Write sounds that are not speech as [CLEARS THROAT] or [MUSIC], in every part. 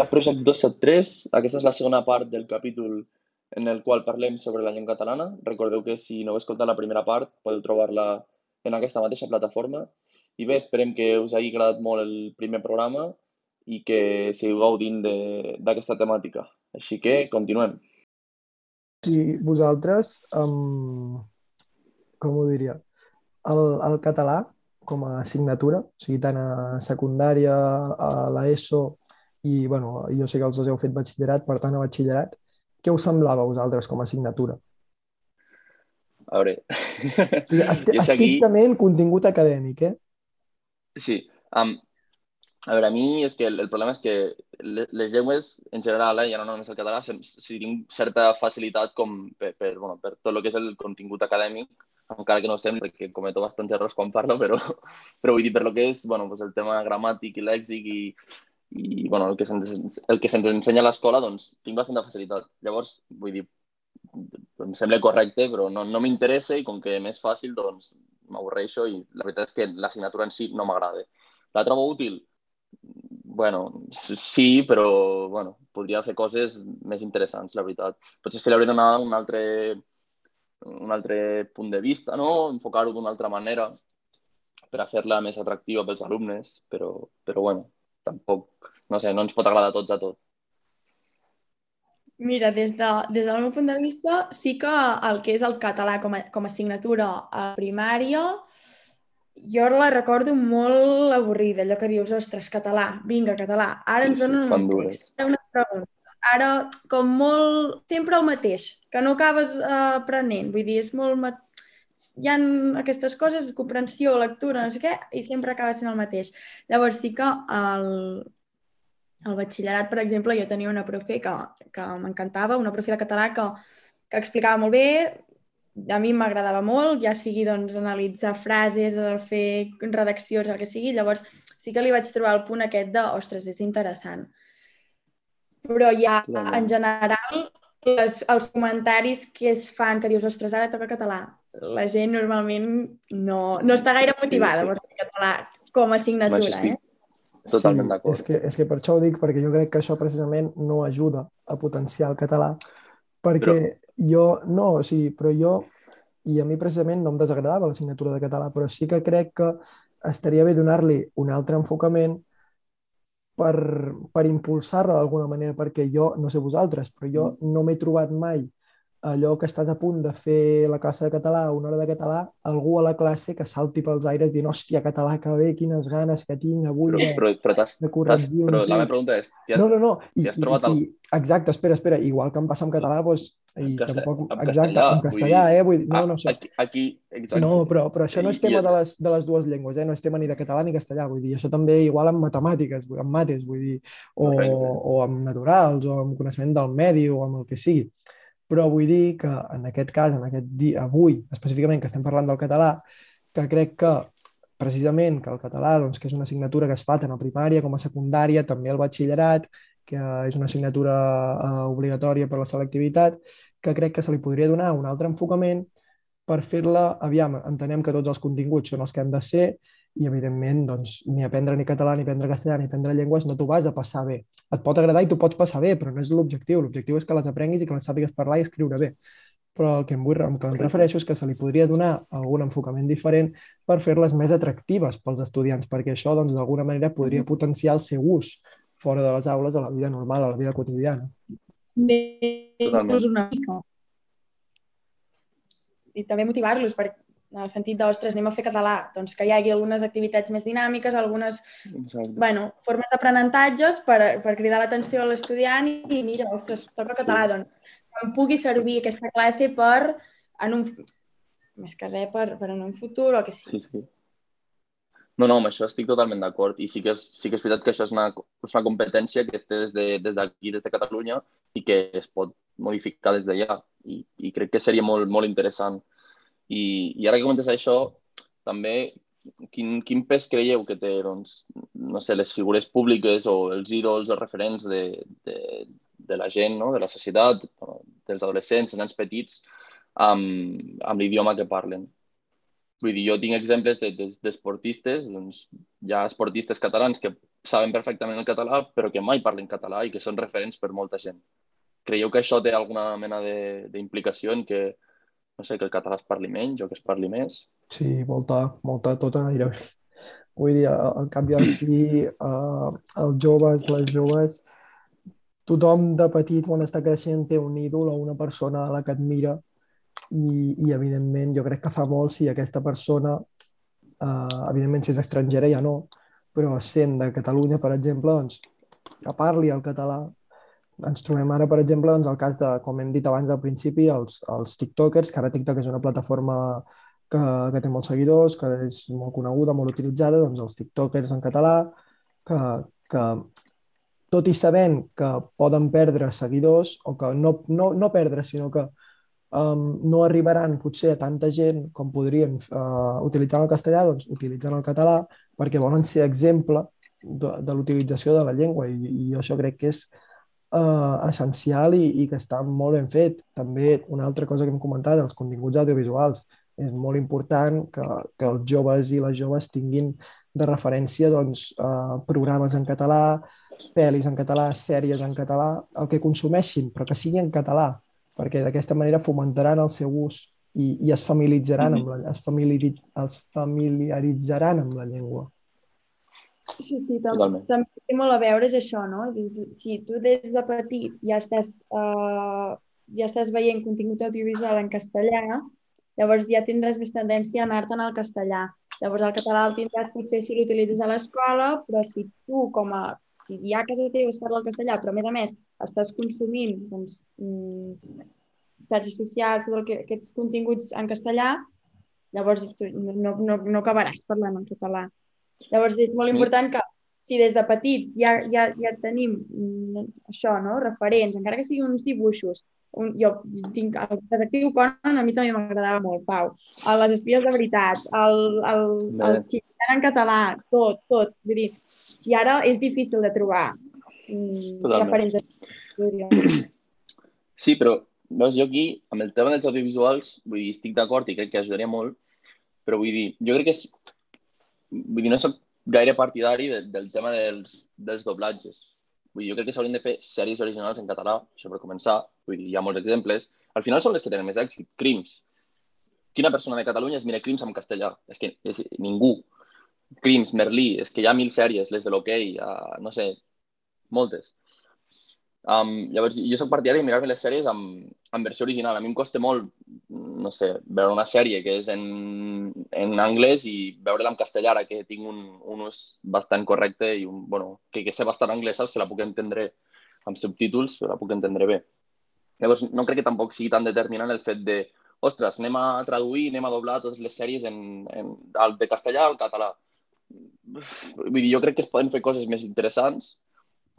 A Project 273. Aquesta és la segona part del capítol en el qual parlem sobre la llengua catalana. Recordeu que si no heu escoltat la primera part podeu trobar-la en aquesta mateixa plataforma. I bé, esperem que us hagi agradat molt el primer programa i que seguiu gaudint d'aquesta temàtica. Així que continuem. Si vosaltres, um, com ho diria, el, el català com a assignatura, o sigui, tant a secundària, a l'ESO, i bueno, jo sé que els dos heu fet batxillerat, per tant, a batxillerat, què us semblava a vosaltres com a assignatura? A veure... Est estrictament aquí... contingut acadèmic, eh? Sí. Um, a veure, a mi és que el, el problema és que les llengües, en general, eh, ja no només el català, si, si tinc certa facilitat com per, per, bueno, per tot el que és el contingut acadèmic, encara que no sembla que cometo bastants errors quan parlo, però, [LAUGHS] però vull dir, per lo que és bueno, pues el tema gramàtic i lèxic i, i bueno, el que se'ns el que se'ns ensenya a l'escola, doncs tinc bastanta facilitat. Llavors, vull dir, em sembla correcte, però no, no m'interessa i com que m'és fàcil, doncs m'avorreixo i la veritat és que l'assignatura en si no m'agrada. La trobo útil? bueno, sí, però bueno, podria fer coses més interessants, la veritat. Potser se li hauria de donar un altre, un altre punt de vista, no? enfocar-ho d'una altra manera per a fer-la més atractiva pels alumnes, però, però bueno, tampoc, no sé, no ens pot agradar a tots a tot. Mira, des, de, des del meu punt de vista, sí que el que és el català com a, com a assignatura a primària, jo la recordo molt avorrida, allò que dius, ostres, català, vinga, català, ara sí, ens donen sí, un text, unes preguntes, ara com molt, sempre el mateix, que no acabes eh, aprenent, vull dir, és molt... Hi ha aquestes coses, comprensió, lectura, no sé què, i sempre acaba sent el mateix. Llavors sí que el, el batxillerat, per exemple, jo tenia una profe que, que m'encantava, una profe de català que, que explicava molt bé, a mi m'agradava molt, ja sigui doncs, analitzar frases, fer redaccions, el que sigui, llavors sí que li vaig trobar el punt aquest de, ostres, és interessant però ja en general les, els comentaris que es fan, que dius, ostres, ara toca català, la gent normalment no, no està gaire motivada sí, sí. per català com a assignatura, eh? Totalment sí, d'acord. És que, és que per això ho dic, perquè jo crec que això precisament no ajuda a potenciar el català, perquè però... jo, no, o sigui, però jo, i a mi precisament no em desagradava l'assignatura de català, però sí que crec que estaria bé donar-li un altre enfocament per, per impulsar-la d'alguna manera, perquè jo, no sé vosaltres, però jo mm. no m'he trobat mai allò que estàs a punt de fer la classe de català, una hora de català, algú a la classe que salti pels aires dient hòstia, català, que bé, quines ganes que tinc avui però, però, però de corregir Però la meva pregunta és, has, no, no, no. I, has trobat el... I, exacte, espera, espera, igual que em passa amb català, doncs, i Castell... tampoc, en exacte, castellà, en castellà, dir... eh? Vull dir, no, no, això... Aquí, aquí exacte. No, però, però això no és tema de les, de les dues llengües, eh? No és tema ni de català ni castellà, vull dir, això també igual amb matemàtiques, amb mates, vull dir, o, o amb naturals, o amb coneixement del medi, o amb el que sigui però vull dir que en aquest cas, en aquest dia, avui, específicament que estem parlant del català, que crec que precisament que el català, doncs, que és una assignatura que es fa tant a primària com a secundària, també al batxillerat, que és una assignatura eh, obligatòria per la selectivitat, que crec que se li podria donar un altre enfocament per fer-la, aviam, entenem que tots els continguts són els que han de ser, i evidentment doncs, ni aprendre ni català, ni aprendre castellà, ni aprendre llengües no t'ho vas a passar bé. Et pot agradar i tu pots passar bé, però no és l'objectiu. L'objectiu és que les aprenguis i que les sàpigues parlar i escriure bé. Però el que em vull el que em refereixo és que se li podria donar algun enfocament diferent per fer-les més atractives pels estudiants, perquè això doncs, d'alguna manera podria potenciar el seu ús fora de les aules a la vida normal, a la vida quotidiana. Bé, inclús una mica. I també motivar-los, perquè en el sentit de, ostres, anem a fer català, doncs que hi hagi algunes activitats més dinàmiques, algunes bueno, formes d'aprenentatges per, per cridar l'atenció a l'estudiant i, i mira, ostres, toca català, sí. doncs que em pugui servir aquesta classe per, en un, més que res, per, per en un futur o que sí. Sí, sí. No, no, amb això estic totalment d'acord i sí que, és, sí que és veritat que això és una, és una competència que es té des d'aquí, de, des, des de Catalunya i que es pot modificar des d'allà i, i crec que seria molt, molt interessant i, i ara que comentes això, també, quin, quin pes creieu que té, doncs, no sé, les figures públiques o els ídols o referents de, de, de la gent, no? de la societat, dels adolescents, dels nens petits, amb, amb l'idioma que parlen? Vull dir, jo tinc exemples d'esportistes, de, de, doncs hi ha esportistes catalans que saben perfectament el català però que mai parlen català i que són referents per molta gent. Creieu que això té alguna mena d'implicació en que, no sé, que el català es parli menys o que es parli més? Sí, molta, molta, tota gairebé. Vull dir, al cap i al fi, uh, els joves, les joves, tothom de petit, quan està creixent, té un ídol o una persona a la que admira i, i evidentment, jo crec que fa molt si aquesta persona, uh, evidentment, si és estrangera ja no, però sent de Catalunya, per exemple, doncs, que parli el català. Ens trobem ara, per exemple, doncs, el cas de, com hem dit abans al principi, els, els tiktokers, que ara TikTok és una plataforma que, que té molts seguidors, que és molt coneguda, molt utilitzada, doncs els tiktokers en català, que, que tot i sabent que poden perdre seguidors, o que no, no, no perdre, sinó que um, no arribaran potser a tanta gent com podrien uh, utilitzar el castellà, doncs utilitzen el català perquè volen ser exemple de, de l'utilització de la llengua. I, i jo això crec que és uh, essencial i, i que està molt ben fet. També una altra cosa que hem comentat, els continguts audiovisuals és molt important que, que els joves i les joves tinguin de referència doncs, eh, programes en català, pel·lis en català, sèries en català, el que consumeixin, però que sigui en català, perquè d'aquesta manera fomentaran el seu ús i, i es familiaritzaran, amb la, es, familiar, es familiaritzaran amb la llengua. Sí, sí, també, també té molt a veure és això, no? Si tu des de petit ja estàs, uh, ja estàs veient contingut audiovisual en castellà, Llavors ja tindràs més tendència a anar-te'n al castellà. Llavors el català el tindràs potser si l'utilitzes a l'escola, però si tu com a si ja a casa teva es parla el castellà, però a més a més estàs consumint doncs, mm, xarxes socials, tot que, aquests continguts en castellà, llavors tu no, no, no acabaràs parlant en català. Llavors és molt important que si des de petit ja, ja, ja tenim mm, això, no? referents, encara que siguin uns dibuixos, un, jo tinc el detectiu Conan, a mi també m'agradava molt, Pau. A les espies de veritat, el, el, el Xicana en català, tot, tot. Vull dir, i ara és difícil de trobar mm, referents. Sí, però veus, jo aquí, amb el tema dels audiovisuals, vull dir, estic d'acord i crec que ajudaria molt, però vull dir, jo crec que és... Vull dir, no soc gaire partidari de, del tema dels, dels doblatges Vull dir, jo crec que s'haurien de fer sèries originals en català, això per començar. Vull dir, hi ha molts exemples. Al final són les que tenen més èxit. Crims. Quina persona de Catalunya es mira Crims en castellà? És que és ningú. Crims, Merlí, és que hi ha mil sèries, les de l'hoquei, uh, no sé, moltes. Um, llavors, jo soc partidari de mirar-me les sèries amb, en versió original. A mi em costa molt, no sé, veure una sèrie que és en, en anglès i veure-la en castellà, ara que tinc un, un ús bastant correcte i un, bueno, que, que sé bastant anglès, saps? que la puc entendre amb subtítols, la puc entendre bé. Llavors, no crec que tampoc sigui tan determinant el fet de ostres, anem a traduir, anem a doblar totes les sèries en, en, de castellà al català. Vull dir, jo crec que es poden fer coses més interessants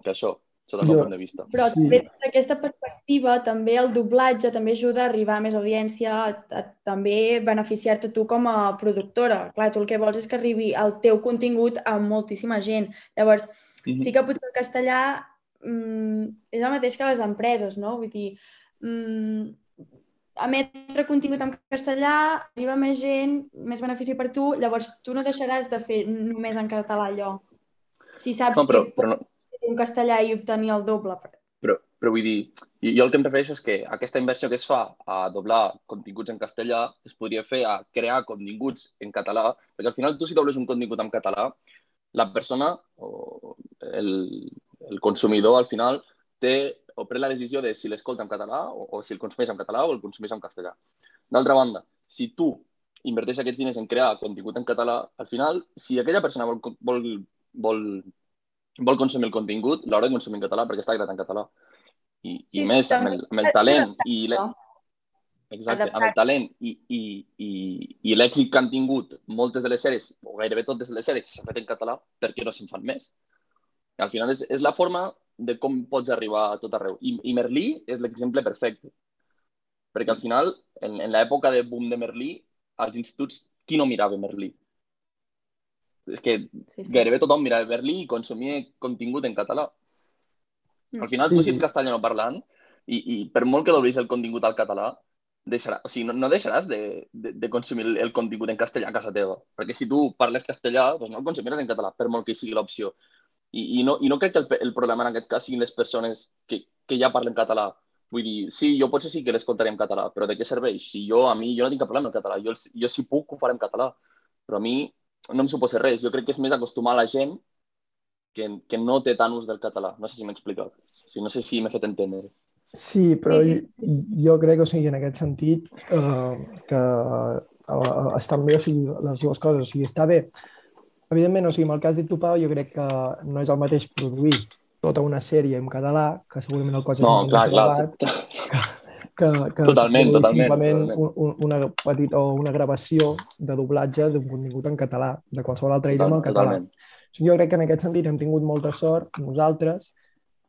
que això sota el punt de vista. Però sí. des d'aquesta perspectiva, també el doblatge també ajuda a arribar a més audiència, a, a també beneficiar-te tu com a productora. Clar, tu el que vols és que arribi el teu contingut a moltíssima gent. Llavors, mm -hmm. sí que potser el castellà mm, és el mateix que les empreses, no? Vull dir, mm, emetre contingut en castellà, arriba més gent, més benefici per tu, llavors tu no deixaràs de fer només en català allò. Si saps no, però, que però no, un castellà i obtenir el doble. Però, però vull dir, jo el que em refereixo és que aquesta inversió que es fa a doblar continguts en castellà es podria fer a crear continguts en català, perquè al final tu si dobles un contingut en català, la persona o el, el consumidor al final té o pren la decisió de si l'escolta en català o, o si el consumeix en català o el consumeix en castellà. D'altra banda, si tu inverteix aquests diners en crear contingut en català, al final, si aquella persona vol, vol, vol vol consumir el contingut, l'haurà de consumir en català perquè està creat en català. I, sí, i més, amb el, amb el talent i Exacte, amb el talent i, i, i, i l'èxit que han tingut moltes de les sèries, o gairebé totes les sèries que s'han fet en català, per què no se'n fan més? I al final és, és la forma de com pots arribar a tot arreu. I, i Merlí és l'exemple perfecte. Perquè al final, en, en l'època de boom de Merlí, als instituts, qui no mirava Merlí? És que sí, sí. gairebé tothom mirava Berlí i consumia contingut en català. Mm. Al final, sí. tu si ets castellano parlant, i, i per molt que doblís el contingut al català, deixarà, o sigui, no, no deixaràs de, de, de consumir el, el contingut en castellà a casa teva. Perquè si tu parles castellà, doncs no el consumiràs en català, per molt que sigui l'opció. I, i, no, I no crec que el, el problema en aquest cas siguin les persones que, que ja parlen català. Vull dir, sí, jo potser sí que l'escoltaré en català, però de què serveix? Si jo, a mi, jo no tinc cap problema en català. Jo, jo si puc, ho faré en català. Però a mi no em suposa res. Jo crec que és més acostumar la gent que, que no té tant ús del català. No sé si m'he explicat. O sigui, no sé si m'he fet entendre. Sí, però sí, sí, sí. Jo, jo crec, o sigui, en aquest sentit, eh, que eh, estan bé o sigui, les dues coses. O sigui, està bé. Evidentment, o sigui, en el cas de tu, Pau, jo crec que no és el mateix produir tota una sèrie en català, que segurament el cost és no, clar, més elevat, que, [LAUGHS] que, que totalment, totalment, simplement totalment. Un, una petita o una gravació de doblatge d'un contingut en català, de qualsevol altre idioma en català. Totalment. O sigui, jo crec que en aquest sentit hem tingut molta sort nosaltres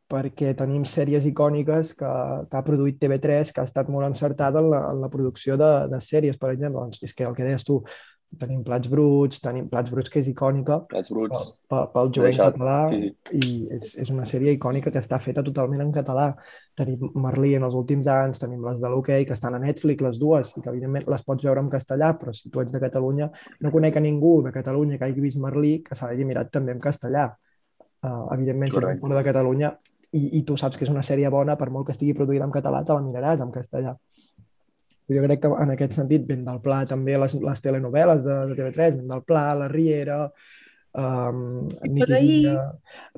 perquè tenim sèries icòniques que, que ha produït TV3 que ha estat molt encertada en la, en la producció de, de sèries, per exemple. Doncs és que el que deies tu, tenim Plats Bruts, tenim Plats Bruts, que és icònica Plats Bruts. pel, pel jovent Deixat. català Sí, sí. i és, és una sèrie icònica que està feta totalment en català. Tenim Merlí en els últims anys, tenim les de l'hoquei, que estan a Netflix, les dues, i que evidentment les pots veure en castellà, però si tu ets de Catalunya, no conec a ningú de Catalunya que hagi vist Merlí que se l'hagi mirat també en castellà. Uh, evidentment, si ets fora de Catalunya i, i tu saps que és una sèrie bona, per molt que estigui produïda en català, te la miraràs en castellà. Jo crec que en aquest sentit, ben del Pla també les, les telenovel·les de, de TV3, ben del Pla, La Riera, um, fos ahir.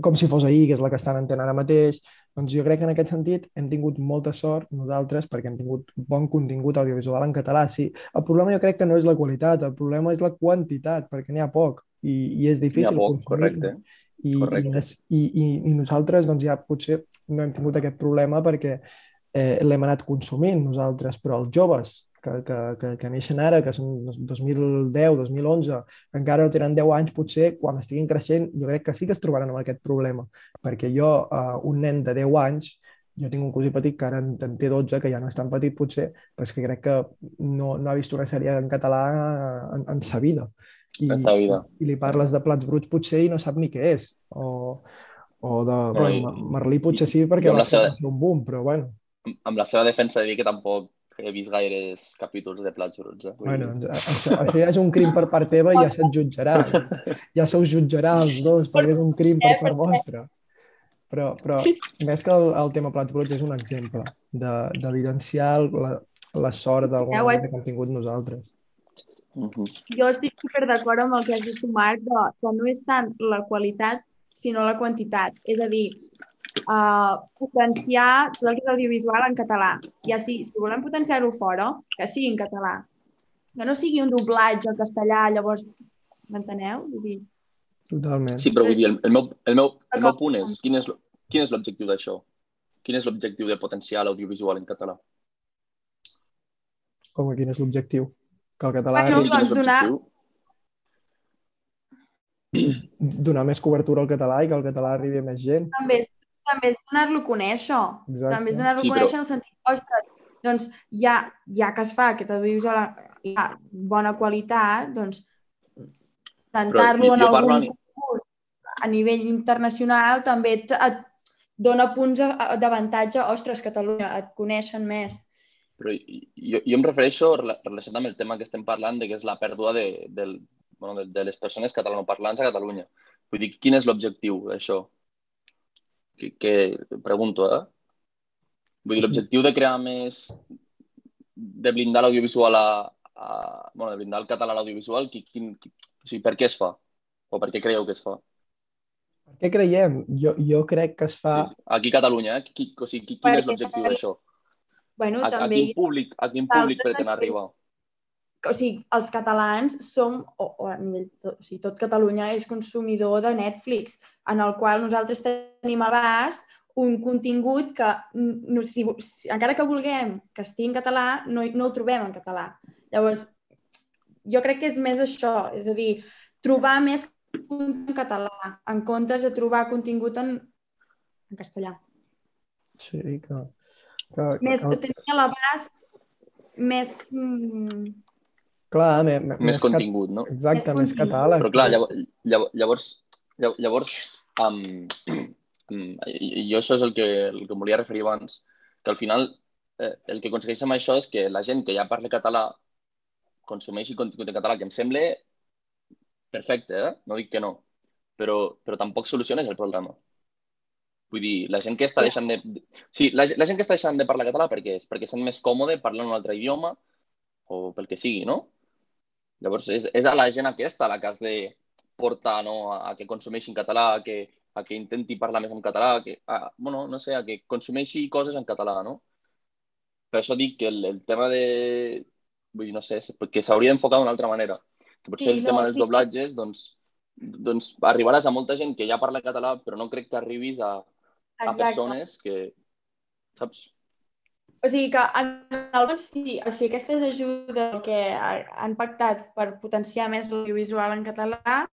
com si fos ahir, que és la que estan entenent ara mateix. Doncs jo crec que en aquest sentit hem tingut molta sort nosaltres perquè hem tingut bon contingut audiovisual en català. Sí, el problema jo crec que no és la qualitat, el problema és la quantitat, perquè n'hi ha poc i, i és N'hi ha difícil poc, correcte. I, Correcte. i, i, i, i nosaltres doncs, ja potser no hem tingut aquest problema perquè eh, l'hem anat consumint nosaltres, però els joves que, que, que, que neixen ara, que són 2010, 2011, que encara no tenen 10 anys, potser quan estiguin creixent jo crec que sí que es trobaran amb aquest problema, perquè jo, eh, un nen de 10 anys, jo tinc un cosí petit que ara en, en té 12, que ja no és tan petit potser, però és que crec que no, no ha vist una sèrie en català en, en sa vida. I, En sa vida. I li parles de plats bruts potser i no sap ni què és. O, o de... No, bueno, i- Merlí potser sí perquè va ser un boom, però bueno. Amb la seva defensa de dir que tampoc he vist gaires capítols de Plats Bruts. Eh? Vull Bueno, doncs, això, això ja és un crim per part teva i ja se't jutjarà. Ja se us jutjarà els dos perquè és un crim per part vostra. Però, però més que el, el tema plats bruts és un exemple de- d'evidenciar la, la sort d'alguna Ja manera que hem tingut nosaltres. mhm. Jo estic super d'acord amb el que has dit tu, Marc, de, que no és tant la qualitat, sinó la quantitat. És a dir, uh, potenciar tot el que és audiovisual en català. Ja si, si volem potenciar-ho fora, que sigui en català. Que no sigui un doblatge en castellà, llavors, m'enteneu? Vull dir, Totalment. Sí, però vull dir, el, el, meu, el, meu, el meu punt és, quin és, quin és l'objectiu d'això? Quin és l'objectiu de potenciar l'audiovisual en català? Com que quin és l'objectiu? Que el català Bueno, doncs donar- [CLEARS THROAT] donar més cobertura al català i que el català arribi a més gent. també, també és donar-lo a conèixer. Exacte. També és donar-lo Sí, a però- conèixer en el sentit, ostres, doncs ja, ja que es fa aquest audiovisual i ha bona qualitat, doncs tentar-lo jo- en parlo algun a ni- concurs a nivell internacional també et, et dona punts a- d'avantatge. Ostres, Catalunya, et coneixen més. Però jo, jo em refereixo rela- relacionat amb el tema que estem parlant, de que és la pèrdua de, del, bueno, de, de les persones catalanoparlants a Catalunya. Vull dir, quin és l'objectiu d'això? Que, que pregunto, eh? Vull dir, l'objectiu de crear més... de blindar l'audiovisual a, a... bueno, de blindar el català a l'audiovisual, qui, quin, qui, o sigui, per què es fa? O per què creieu que es fa? Per què creiem? Jo, jo crec que es fa... Sí, sí. Aquí a Catalunya, eh? Qui, o sigui, qui, quin Perquè és l'objectiu d'això? Bueno, A, a, també, quin públic, a quin públic pretén arribar? O sigui, els catalans som, o, o a nivell, tot, o sigui, tot Catalunya és consumidor de Netflix, en el qual nosaltres tenim a l'abast un contingut que, no, si, si, encara que vulguem que estigui en català, no, no el trobem en català. Llavors, jo crec que és més això, és a dir, trobar més contingut en català, en comptes de trobar contingut en, en castellà. Sí, que... que, Més, que, tenir a l'abast més... Mm, clar, me, me, Més cat- contingut, no? Exacte, Més més català. Però clar, llavors, llavors, llavors, llavors um, um, jo això és el que, el que em volia referir abans, que al final eh, el que aconsegueix amb això és que la gent que ja parla català consumeixi contingut en català, que em sembla perfecte, eh? no dic que no, però, però tampoc soluciones el problema. Vull dir, la gent que està deixant de... Sí, la, la gent que està deixant de parlar català perquè és perquè sent més còmode parlant un altre idioma o pel que sigui, no? Llavors, és, és a la gent aquesta la que has de portar no, a, a que consumeixi en català, a que, a que intenti parlar més en català, a que, a, bueno, no sé, a que consumeixi coses en català, no? Per això dic que el, el tema de... Vull dir, no sé, que s'hauria d'enfocar d'una altra manera. Que potser sí, el no, tema dels sí. doblatges, doncs, doncs arribaràs a molta gent que ja parla català, però no crec que arribis a, a persones que... Saps? O sigui que en el sí, o sigui, aquestes ajudes que han pactat per potenciar més l'audiovisual en català,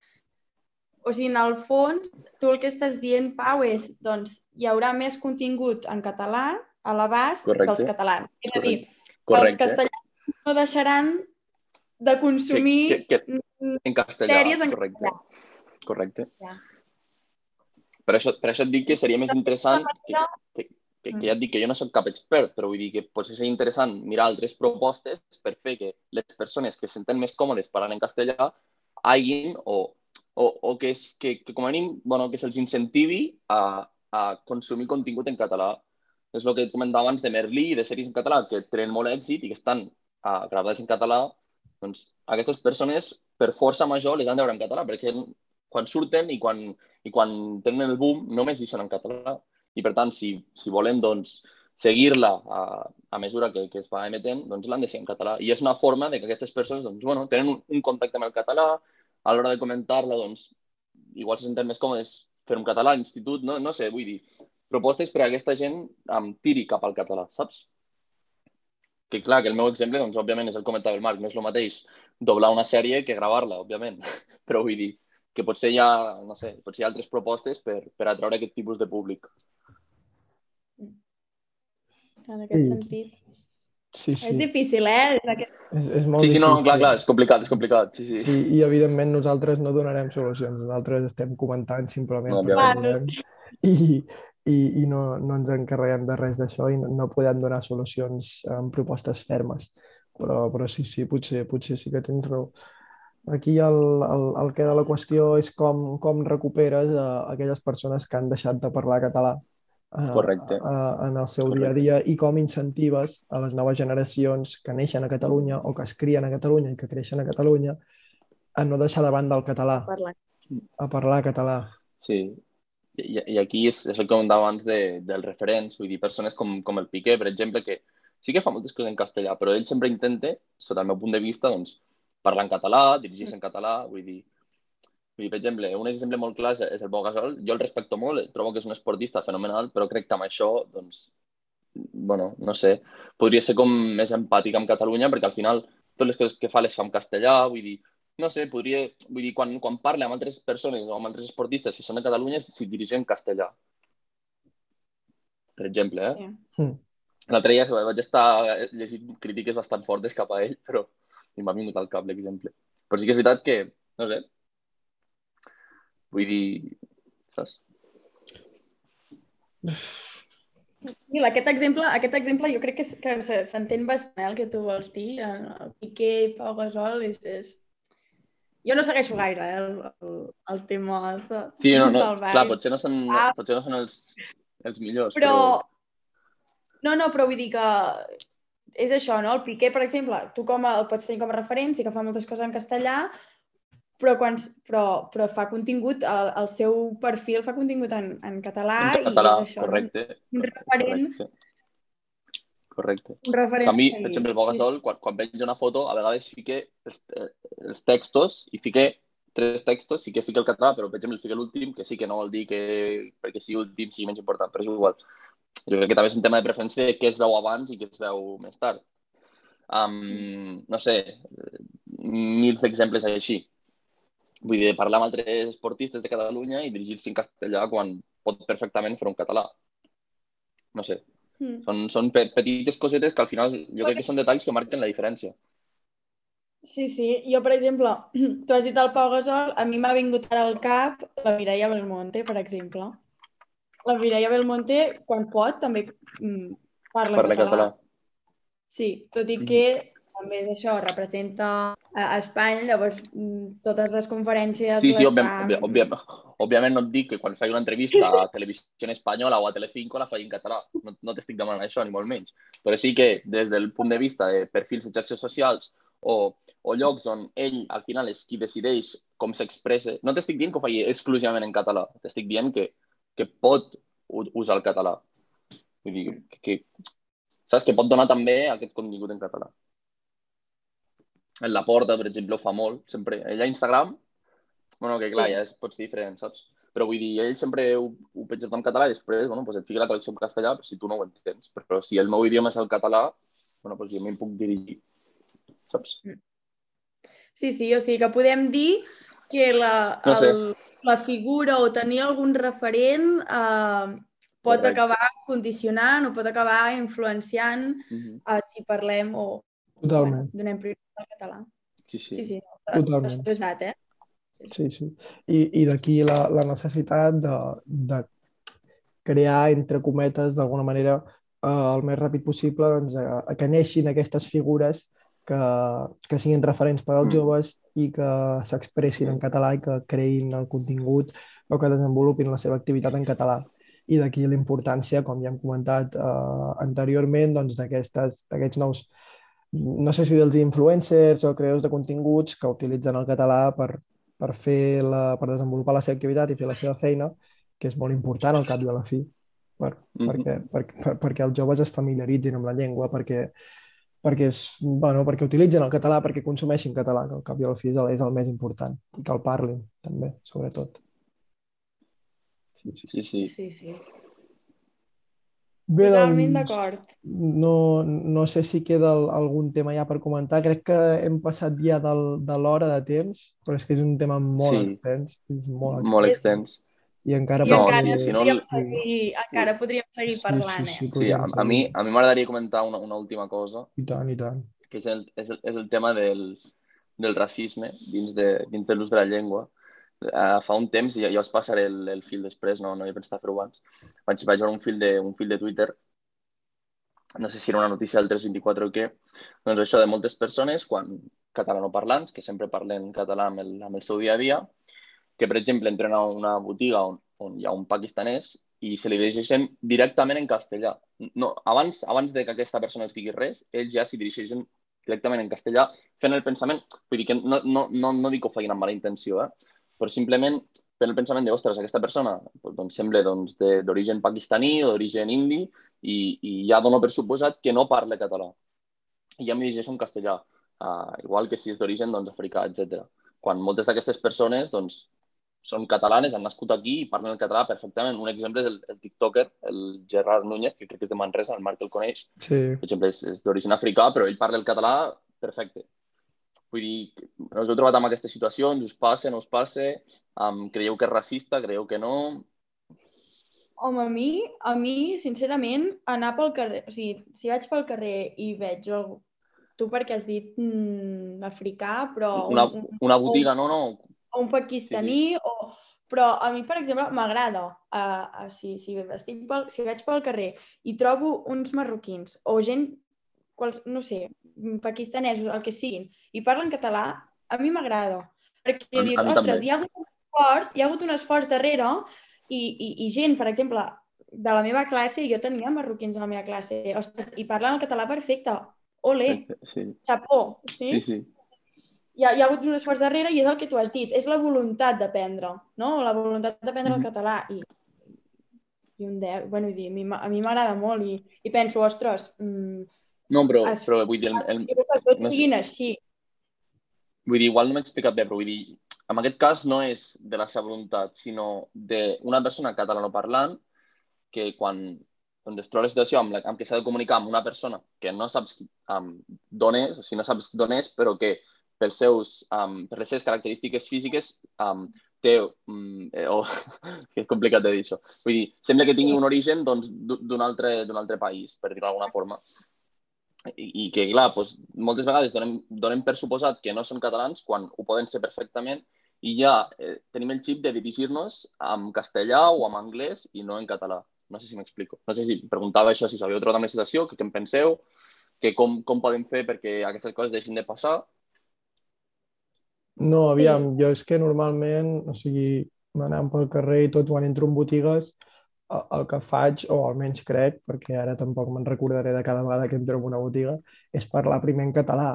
o sigui, en el fons, tu el que estàs dient, Pau, és, doncs, hi haurà més contingut en català a l'abast dels catalans. És a dir, que els castellans no deixaran de consumir que, que, que, en castellà, sèries en correcte. castellà. Correcte. Ja. Per això, per això et dic que seria més interessant, que, que, que, que ja et dic que jo no sóc cap expert, però vull dir que potser seria interessant mirar altres propostes per fer que les persones que se senten més còmodes parlant en castellà hagin o, o, o que, és, que, que com a mínim bueno, que se'ls incentivi a, a consumir contingut en català. És el que comentava abans de Merlí i de sèries en català que tenen molt èxit i que estan uh, gravades en català, doncs aquestes persones per força major les han de veure en català, perquè quan surten i quan, i quan tenen el boom només hi són en català. I per tant, si, si volen doncs, seguir-la a, a mesura que, que es va emetent, doncs l'han de ser en català. I és una forma de que aquestes persones doncs, bueno, tenen un, un contacte amb el català, a l'hora de comentar-la, doncs, igual se senten més còmodes fer un català a l'institut, no, no sé, vull dir, propostes per a aquesta gent amb tiri cap al català, saps? Que clar, que el meu exemple, doncs, òbviament, és el comentari del Marc, no és el mateix doblar una sèrie que gravar-la, òbviament, [LAUGHS] però vull dir, que potser hi ha, no sé, potser hi ha altres propostes per, per atraure aquest tipus de públic. En aquest sí. sentit. Sí, sí. És difícil, eh? És, aquest... és, és molt sí, sí, no, difícil. clar, clar, és complicat, és complicat. Sí, sí. sí, i evidentment nosaltres no donarem solucions, nosaltres estem comentant simplement no, volem, i, i, i no, no ens encarreguem de res d'això i no, no podem donar solucions amb propostes fermes. Però, però sí, sí, potser, potser sí que tens raó. Aquí el, el, el que de la qüestió és com, com recuperes a aquelles persones que han deixat de parlar català Correcte. A, a, en el seu Correcte. dia a dia i com incentives a les noves generacions que neixen a Catalunya o que es crien a Catalunya i que creixen a Catalunya a no deixar de banda el català, parlar. a parlar català. Sí, i, i aquí és, és el que comentava abans de, dels referents, vull dir, persones com, com el Piqué, per exemple, que sí que fa moltes coses en castellà, però ell sempre intenta, sota el meu punt de vista, doncs, parlar en català, dirigir-se en català, vull dir, dir, per exemple, un exemple molt clar és, el Pau Gasol. Jo el respecto molt, trobo que és un esportista fenomenal, però crec que amb això, doncs, bueno, no sé, podria ser com més empàtic amb Catalunya, perquè al final totes les coses que fa les fa en castellà, vull dir, no sé, podria, vull dir, quan, quan parla amb altres persones o amb altres esportistes que són de Catalunya, s'hi dirigeix en castellà. Per exemple, eh? Sí. Mm. L'altre dia vaig estar llegint crítiques bastant fortes cap a ell, però i m'ha vingut al cap l'exemple. Però sí que és veritat que, no sé, vull dir, saps? Sí, aquest exemple, aquest exemple jo crec que, que s'entén bastant eh, el que tu vols dir. El Piqué, Pau Gasol, és, és... Jo no segueixo gaire eh, el, el, el tema de, sí, no, no, clar, potser no són, ah. potser no són els, els millors, però... però... No, no, però vull dir que és això, no? El Piqué, per exemple, tu com a, el pots tenir com a referència, que fa moltes coses en castellà, però, quan, però, però fa contingut, el, el seu perfil fa contingut en, en català. En català, i això, correcte. Un referent. Correcte. Correcte. Un referent. A mi, per exemple, el Bogasol, quan, quan veig una foto, a vegades fique els, eh, els textos i fique tres textos, sí que fica el català, però per exemple fica l'últim, que sí que no vol dir que perquè sigui últim sigui menys important, però és igual jo crec que també és un tema de preferència de què es veu abans i què es veu més tard. Um, no sé, mil d'exemples així. Vull dir, parlar amb altres esportistes de Catalunya i dirigir-se en castellà quan pot perfectament fer un català. No sé. Mm. Són, són petites cosetes que al final jo crec que són detalls que marquen la diferència. Sí, sí. Jo, per exemple, [CLEARS THROAT] tu has dit el Pau Gasol, a mi m'ha vingut ara al cap la Mireia Belmonte, per exemple la Mireia Belmonte, quan pot, també mm, parla, parla català. català. Sí, tot i que també és això, representa a Espanya, llavors mm, totes les conferències Sí, sí, les òbviam, fa... òbvia, òbvia, òbviament no et dic que quan faig una entrevista a Televisió Espanyola o a Telecinco la faig en català. No, no t'estic demanant això, ni molt menys. Però sí que des del punt de vista de perfils de xarxes socials o, o llocs on ell al final és qui decideix com s'expressa, no t'estic dient que ho faci exclusivament en català, t'estic dient que, que pot usar el català. Vull dir, que, que saps que pot donar també aquest contingut en català. En la porta, per exemple, ho fa molt, sempre. Ell a Instagram, bueno, que clar, Sí. ja és, pots dir diferent, saps? Però vull dir, ell sempre ho, ho penja en català i després, bueno, pues et fica la traducció en castellà però si tu no ho entens. Però si el meu idioma és el català, bueno, pues jo m'hi puc dirigir, saps? Sí, sí, o sigui que podem dir que la, No sé. el, la figura o tenir algun referent eh, pot Correcte. acabar condicionant o pot acabar influenciant Mm -hmm. eh, si parlem o Totalment. Bueno, donem prioritat al català. Sí, sí. Sí, sí. Totalment. Això és veritat, eh? Sí, sí. I, i d'aquí la, la necessitat de, de crear, entre cometes, d'alguna manera, eh, el més ràpid possible, doncs, a que neixin aquestes figures que, que siguin referents per als Mm. joves i que s'expressin en català i que creïn el contingut o que desenvolupin la seva activitat en català. I d'aquí la importància, com ja hem comentat eh, anteriorment, doncs, d'aquestes- d'aquests nous no sé si dels influencers o creadors de continguts que utilitzen el català per, per, fer la, per desenvolupar la seva activitat i fer la seva feina, que és molt important al cap i a la fi, per, Mhm. perquè, per, per, perquè els joves es familiaritzin amb la llengua, perquè, perquè, és, bueno, perquè utilitzen el català, perquè consumeixin català, que al cap i a la fi és el, és el més important, i que el parlin, també, sobretot. Sí, sí. Sí, sí. Sí, sí. Bé, Totalment doncs, d'acord. no, no sé si queda el- algun tema ja per comentar. Crec que hem passat ja del, de l'hora de temps, però és que és un tema molt Sí. extens. És molt extens. Molt extens. I encara I No, encara, si no- podríem seguir, encara podríem seguir Sí, parlant, sí, sí, eh? Sí, a, a mi a mi m'agradaria comentar una, una última cosa, I tant, i tant. que és el, és el, és el tema del, del racisme dins de, dins de l'ús de la llengua. Uh, fa un temps, i ja, ja us passaré el, el fil després, no, no he pensat fer-ho abans, vaig, vaig veure un fil, de, un fil de Twitter, no sé si era una notícia del 324 o què, doncs això de moltes persones, quan catalanoparlants, que sempre parlen català amb el, amb el seu dia a dia, que, per exemple, entren a una botiga on, on hi ha un pakistanès i se li dirigeixen directament en castellà. No, abans, abans de que aquesta persona els digui res, ells ja s'hi dirigeixen directament en castellà, fent el pensament... Vull dir que no, no, no, no dic que ho facin amb mala intenció, eh? Però simplement fent el pensament de, ostres, aquesta persona doncs, sembla doncs, d'origen pakistaní o d'origen indi i, i ja dono per suposat que no parla català. I ja m'hi dirigeixo en castellà, uh, igual que si és d'origen doncs, africà, etc. Quan moltes d'aquestes persones doncs, són catalanes, han nascut aquí i parlen el català perfectament. Un exemple és el, el tiktoker, el Gerard Núñez, que crec que és de Manresa, el Marc el coneix. Sí, Per exemple, és, és d'origen africà, però ell parla el català perfecte. Vull dir, us heu trobat amb aquestes situacions, us passa, no us passa, um, creieu que és racista, creieu que no... Home, a mi, a mi, sincerament, anar pel carrer... O sigui, si vaig pel carrer i veig algú... Tu perquè has dit mm, africà, però... Una, un, un, una botiga, no, no, o un pakistaní, o... Però a mi, per exemple, m'agrada. Uh, uh, si, si, estic pel, si vaig pel carrer i trobo uns marroquins o gent, quals, no sé, pakistanesos, el que siguin, i parlen català, a mi m'agrada. Perquè A dius, ostres, també. hi ha hagut un esforç, hi ha hagut un esforç darrere i, i, i gent, per exemple, de la meva classe, jo tenia marroquins a la meva classe, ostres, i parlen el català perfecte. Ole, Sí, xapó, sí? sí, sí. Hi ha, hi ha hagut un esforç darrere i és el que tu has dit, és la voluntat d'aprendre, no? La voluntat d'aprendre Mhm. el català i, i un 10, bueno, dir, a mi m'agrada molt i, i penso, ostres, mm, No, però, Es- però vull dir, el, el, que tots no sé. siguin així. Vull dir, igual no m'he explicat bé, però vull dir, en aquest cas no és de la seva voluntat, sinó d'una persona catalanoparlant que quan doncs, es troba la situació amb, la, amb què s'ha de comunicar amb una persona que no saps um, d'on és, o sigui, no saps d'on és, però que pels seus, um, per les seves característiques físiques um, té, um, eh, o, [LAUGHS] que és complicat de dir això, vull dir, sembla que tingui un origen doncs, d'un d'un altre, altre país, per dir-ho d'alguna forma i, que, clar, doncs, moltes vegades donem, donem per suposat que no són catalans quan ho poden ser perfectament i ja eh, tenim el xip de dirigir-nos en castellà o en anglès i no en català. No sé si m'explico. No sé si preguntava això, si us havíeu trobat amb la situació, que què en penseu, que com, com podem fer perquè aquestes coses deixin de passar. No, aviam, sí. jo és que normalment, o sigui, anant pel carrer i tot, quan entro en botigues, el que faig, o almenys crec, perquè ara tampoc me'n recordaré de cada vegada que entro en una botiga, és parlar primer en català.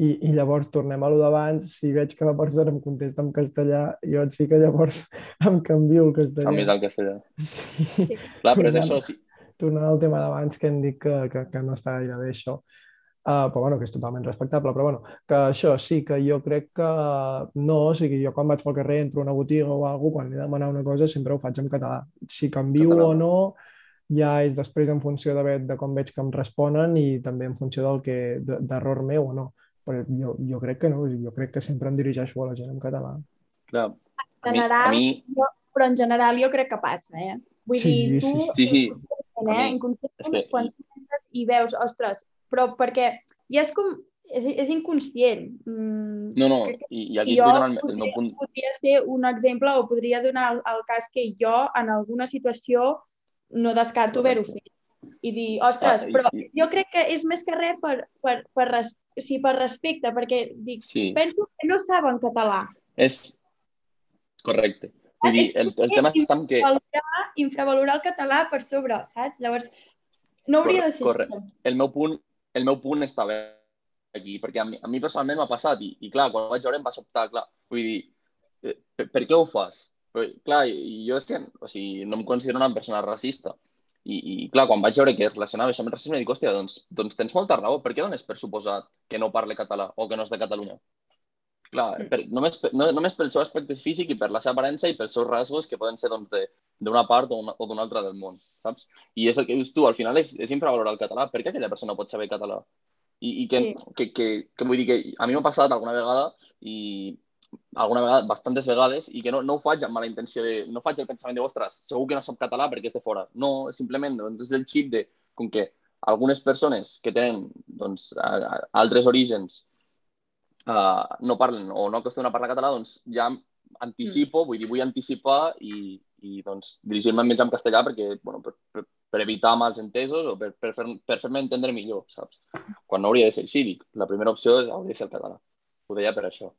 I, i llavors tornem a lo d'abans, si veig que la persona em contesta en castellà, jo sí que llavors [LAUGHS] em canvio el castellà. Més el castellà. Sí. Sí. Clar, però és això, sí. Tornant al tema d'abans que hem dit que, que, que no està gaire bé això, uh, però bueno, que és totalment respectable, però bueno, que això sí, que jo crec que no, o sigui, jo quan vaig pel carrer entro a una botiga o alguna cosa, quan he de demanar una cosa sempre ho faig en català. Si canvio Català. o no, ja és després en funció de, de com veig que em responen i també en funció del que de- d'error meu o no. Però jo, jo crec que no, jo crec que sempre em dirigeixo a la gent en català. Clar. En A mi, a general, mi, jo, però en general jo crec que passa, eh? Vull Sí, dir, tu... sí, sí, sí. Eh? mi- que- quan tu entres i veus, ostres, però perquè ja és com... És, és inconscient. Mm, no, no, i, i aquí jo el podria, meu punt. podria ser un exemple o podria donar el, el cas que jo en alguna situació no descarto haver-ho fet. I dir, ostres, Ah, però i- jo crec que és més que res per, per, per, res, o sigui, per respecte, perquè dic, Sí, penso que no saben català. és correcte. Vull dir, És el, el tema està en que... Infravalorar, infravalorar el català per sobre, saps? Llavors, no hauria de ser Corre- així. el meu punt, el meu punt està bé aquí, perquè a mi, a mi personalment m'ha passat i, i clar, quan vaig veure em va sobtar, clar, vull dir, eh, per, per què ho fas? Però, clar, i jo és que, o sigui, no em considero una persona racista. I, i clar, quan vaig veure que es relacionava això amb el racisme, dic, hòstia, doncs, doncs tens molta raó, per què dones per suposat que no parle català o que no és de Catalunya? Clar, Mm. per, només, per, no, només pel seu aspecte físic i per la seva aparença i pels seus rasgos que poden ser doncs, de- d'una part o una- o d'una altra del món, saps? I és el que dius tu, al final és, és infravalorar el català. Per què aquella persona pot saber català? I, i que, Sí. que, que, que, vull dir que a mi m'ha passat alguna vegada i alguna vegada, bastantes vegades, i que no, no ho faig amb mala intenció, de, no faig el pensament de, ostres, segur que no sap català perquè és de fora. No, simplement doncs, és el xip de, com que algunes persones que tenen doncs, a, a, altres orígens uh, no parlen o no acostumen a parlar català, doncs ja anticipo, mm. vull dir, vull anticipar i, i doncs, dirigir-me més en castellà perquè, bueno, per, per, per evitar mals entesos o per, per, fer, per fer-me entendre millor, saps? Quan no hauria de ser així, dic, la primera opció és, hauria de ser el català. Ho deia per això.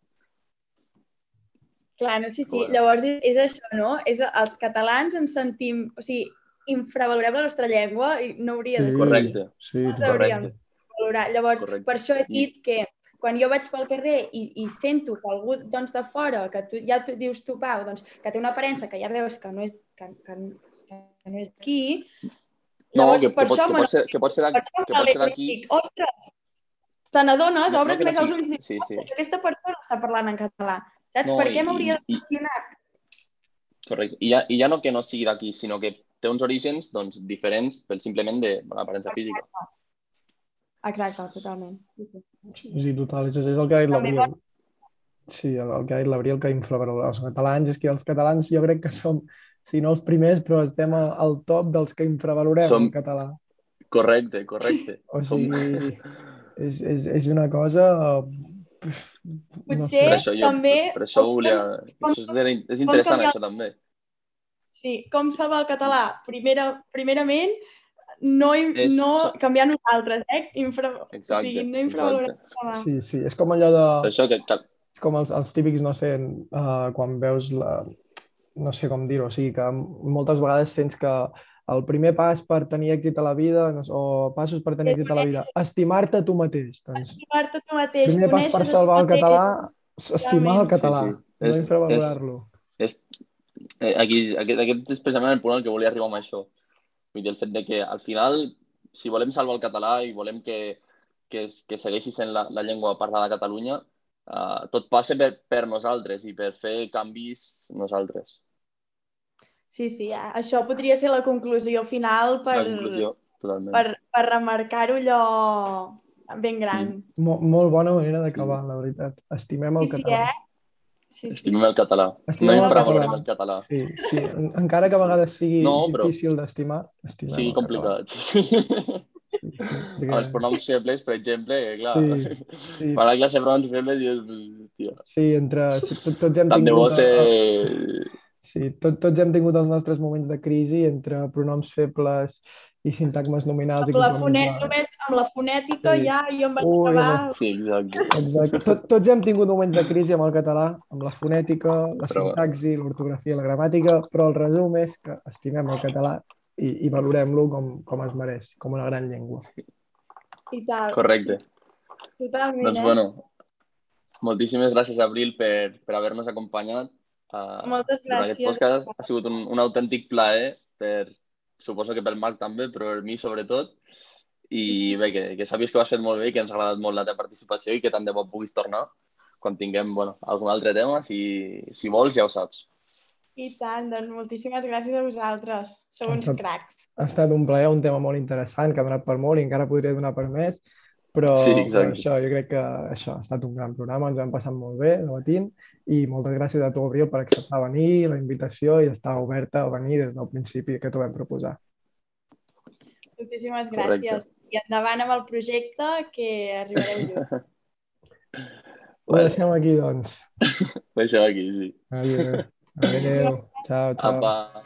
Clar, no, sí, sí. Bueno. Llavors és, això, no? És, els catalans ens sentim... O sigui, infravalorem la nostra llengua i no hauria de ser Correcte. Sí, No Correcte. valorar. Llavors, Correcte. per això he dit que quan jo vaig pel carrer i, i sento que algú doncs, de fora, que tu, ja tu dius tu, Pau, doncs, que té una aparença que ja veus que no és, que, que, que no és d'aquí, No, llavors, que, per que, pot, això que, pot ser, que pot ser per d'aquí. ostres, te n'adones, No, no obres que no més els ulls i dius, sí, sí. aquesta persona està parlant en català. Saps? No, per què m'hauria de qüestionar? Correcte. I ja, I ja no que no sigui d'aquí, sinó que té uns orígens doncs, diferents pel simplement de l'aparença física. Exacte, totalment. Sí, sí. Sí, total, és, és el que ha dit l'Abril. Sí, el, el que ha dit l'Abril, que infravalora els catalans, és que els catalans jo crec que som, si no els primers, però estem al, al top dels que infravalorem Som- el català. Correcte, correcte. O Som- sigui, [LAUGHS] és, és, és una cosa... No Potser Per això, jo, també... per, per això volia... com- Això és, és interessant, canviar- això també. Sí, com salvar el català? Primera, primerament, no, És- no canviar nosaltres, eh? Infra... Exacte, o sigui, no infravalorar. Sí, sí, és com allò de... Per això que, És com els, els típics, no sé, uh, quan veus la... no sé com dir-ho, o sigui que moltes vegades sents que el primer pas per tenir èxit a la vida, no sé, o passos per tenir èxit a la vida, estimar-te tu mateix. Doncs, Estimar-te tu mateix, primer pas per salvar el català, estimar el català, Sí, sí. no És- infravalorar-lo. és, eh, aquí, aquest, aquest és precisament el punt al que volia arribar amb això. Vull dir, el fet de que al final, si volem salvar el català i volem que, que, es, que segueixi sent la, la llengua parlada a Catalunya, uh, tot passa per, per nosaltres i per fer canvis nosaltres. Sí, sí, eh, això podria ser la conclusió final per, La conclusió, totalment. per, per remarcar-ho allò ben gran. Mo molt bona manera d'acabar, la veritat. Estimem el Sí, sí, català. eh? Sí, sí. Estimem el català. Estimem no el català. el català. Sí, sí. En- Encara que a vegades sigui No, però- difícil d'estimar, estimem sigui el català. complicat. Sí. Sí, sí, Amb els pronoms febles, per exemple, eh, clar. Sí, sí. Para la classe de pronoms febles, dius, tio, Sí, entre... Sí, tot, tots hem tant de bo tingut... ser... Sí, tot, tots hem tingut els nostres moments de crisi entre pronoms febles i sintagmes nominals amb i la fonet, només amb la fonètica sí. ja jo em vaig Ui, acabar... Sí, exacte. Exacte. Tot, tots hem tingut moments de crisi amb el català, amb la fonètica, la Però- sintaxi, l'ortografia, la gramàtica, però el resum és que estimem el català i, i valorem-lo com, com es mereix, com una gran llengua. I tal. Correcte. Totalment, Doncs eh? bueno, moltíssimes gràcies, Abril, per, per haver-nos acompanyat. Uh, Moltes Aquest gràcies. podcast ha sigut un, un autèntic plaer, per, suposo que pel Marc també, però per mi sobretot. I bé, que, que sàpies que ho has fet molt bé i que ens ha agradat molt la teva participació i que tant de bo puguis tornar quan tinguem bueno, algun altre tema, si, si vols ja ho saps. I tant, doncs moltíssimes gràcies a vosaltres. Sou uns Estat- cracs. Ha estat un plaer, un tema molt interessant, que ha donat per molt i encara podria donar per més, però, Sí, exacte. això, jo crec que això ha estat un gran programa, ens hem passat molt bé debatint i moltes gràcies a tu, Abril, per acceptar venir, la invitació i estar oberta a venir des del principi que t'ho vam proposar. Moltíssimes Correcte. gràcies. I endavant amb el projecte que arribareu junts. [LAUGHS] Ho Vale. deixem aquí, doncs. [LAUGHS] Ho deixem aquí, sí. Adéu. [LAUGHS] Adéu. Ciao, ciao. Apa.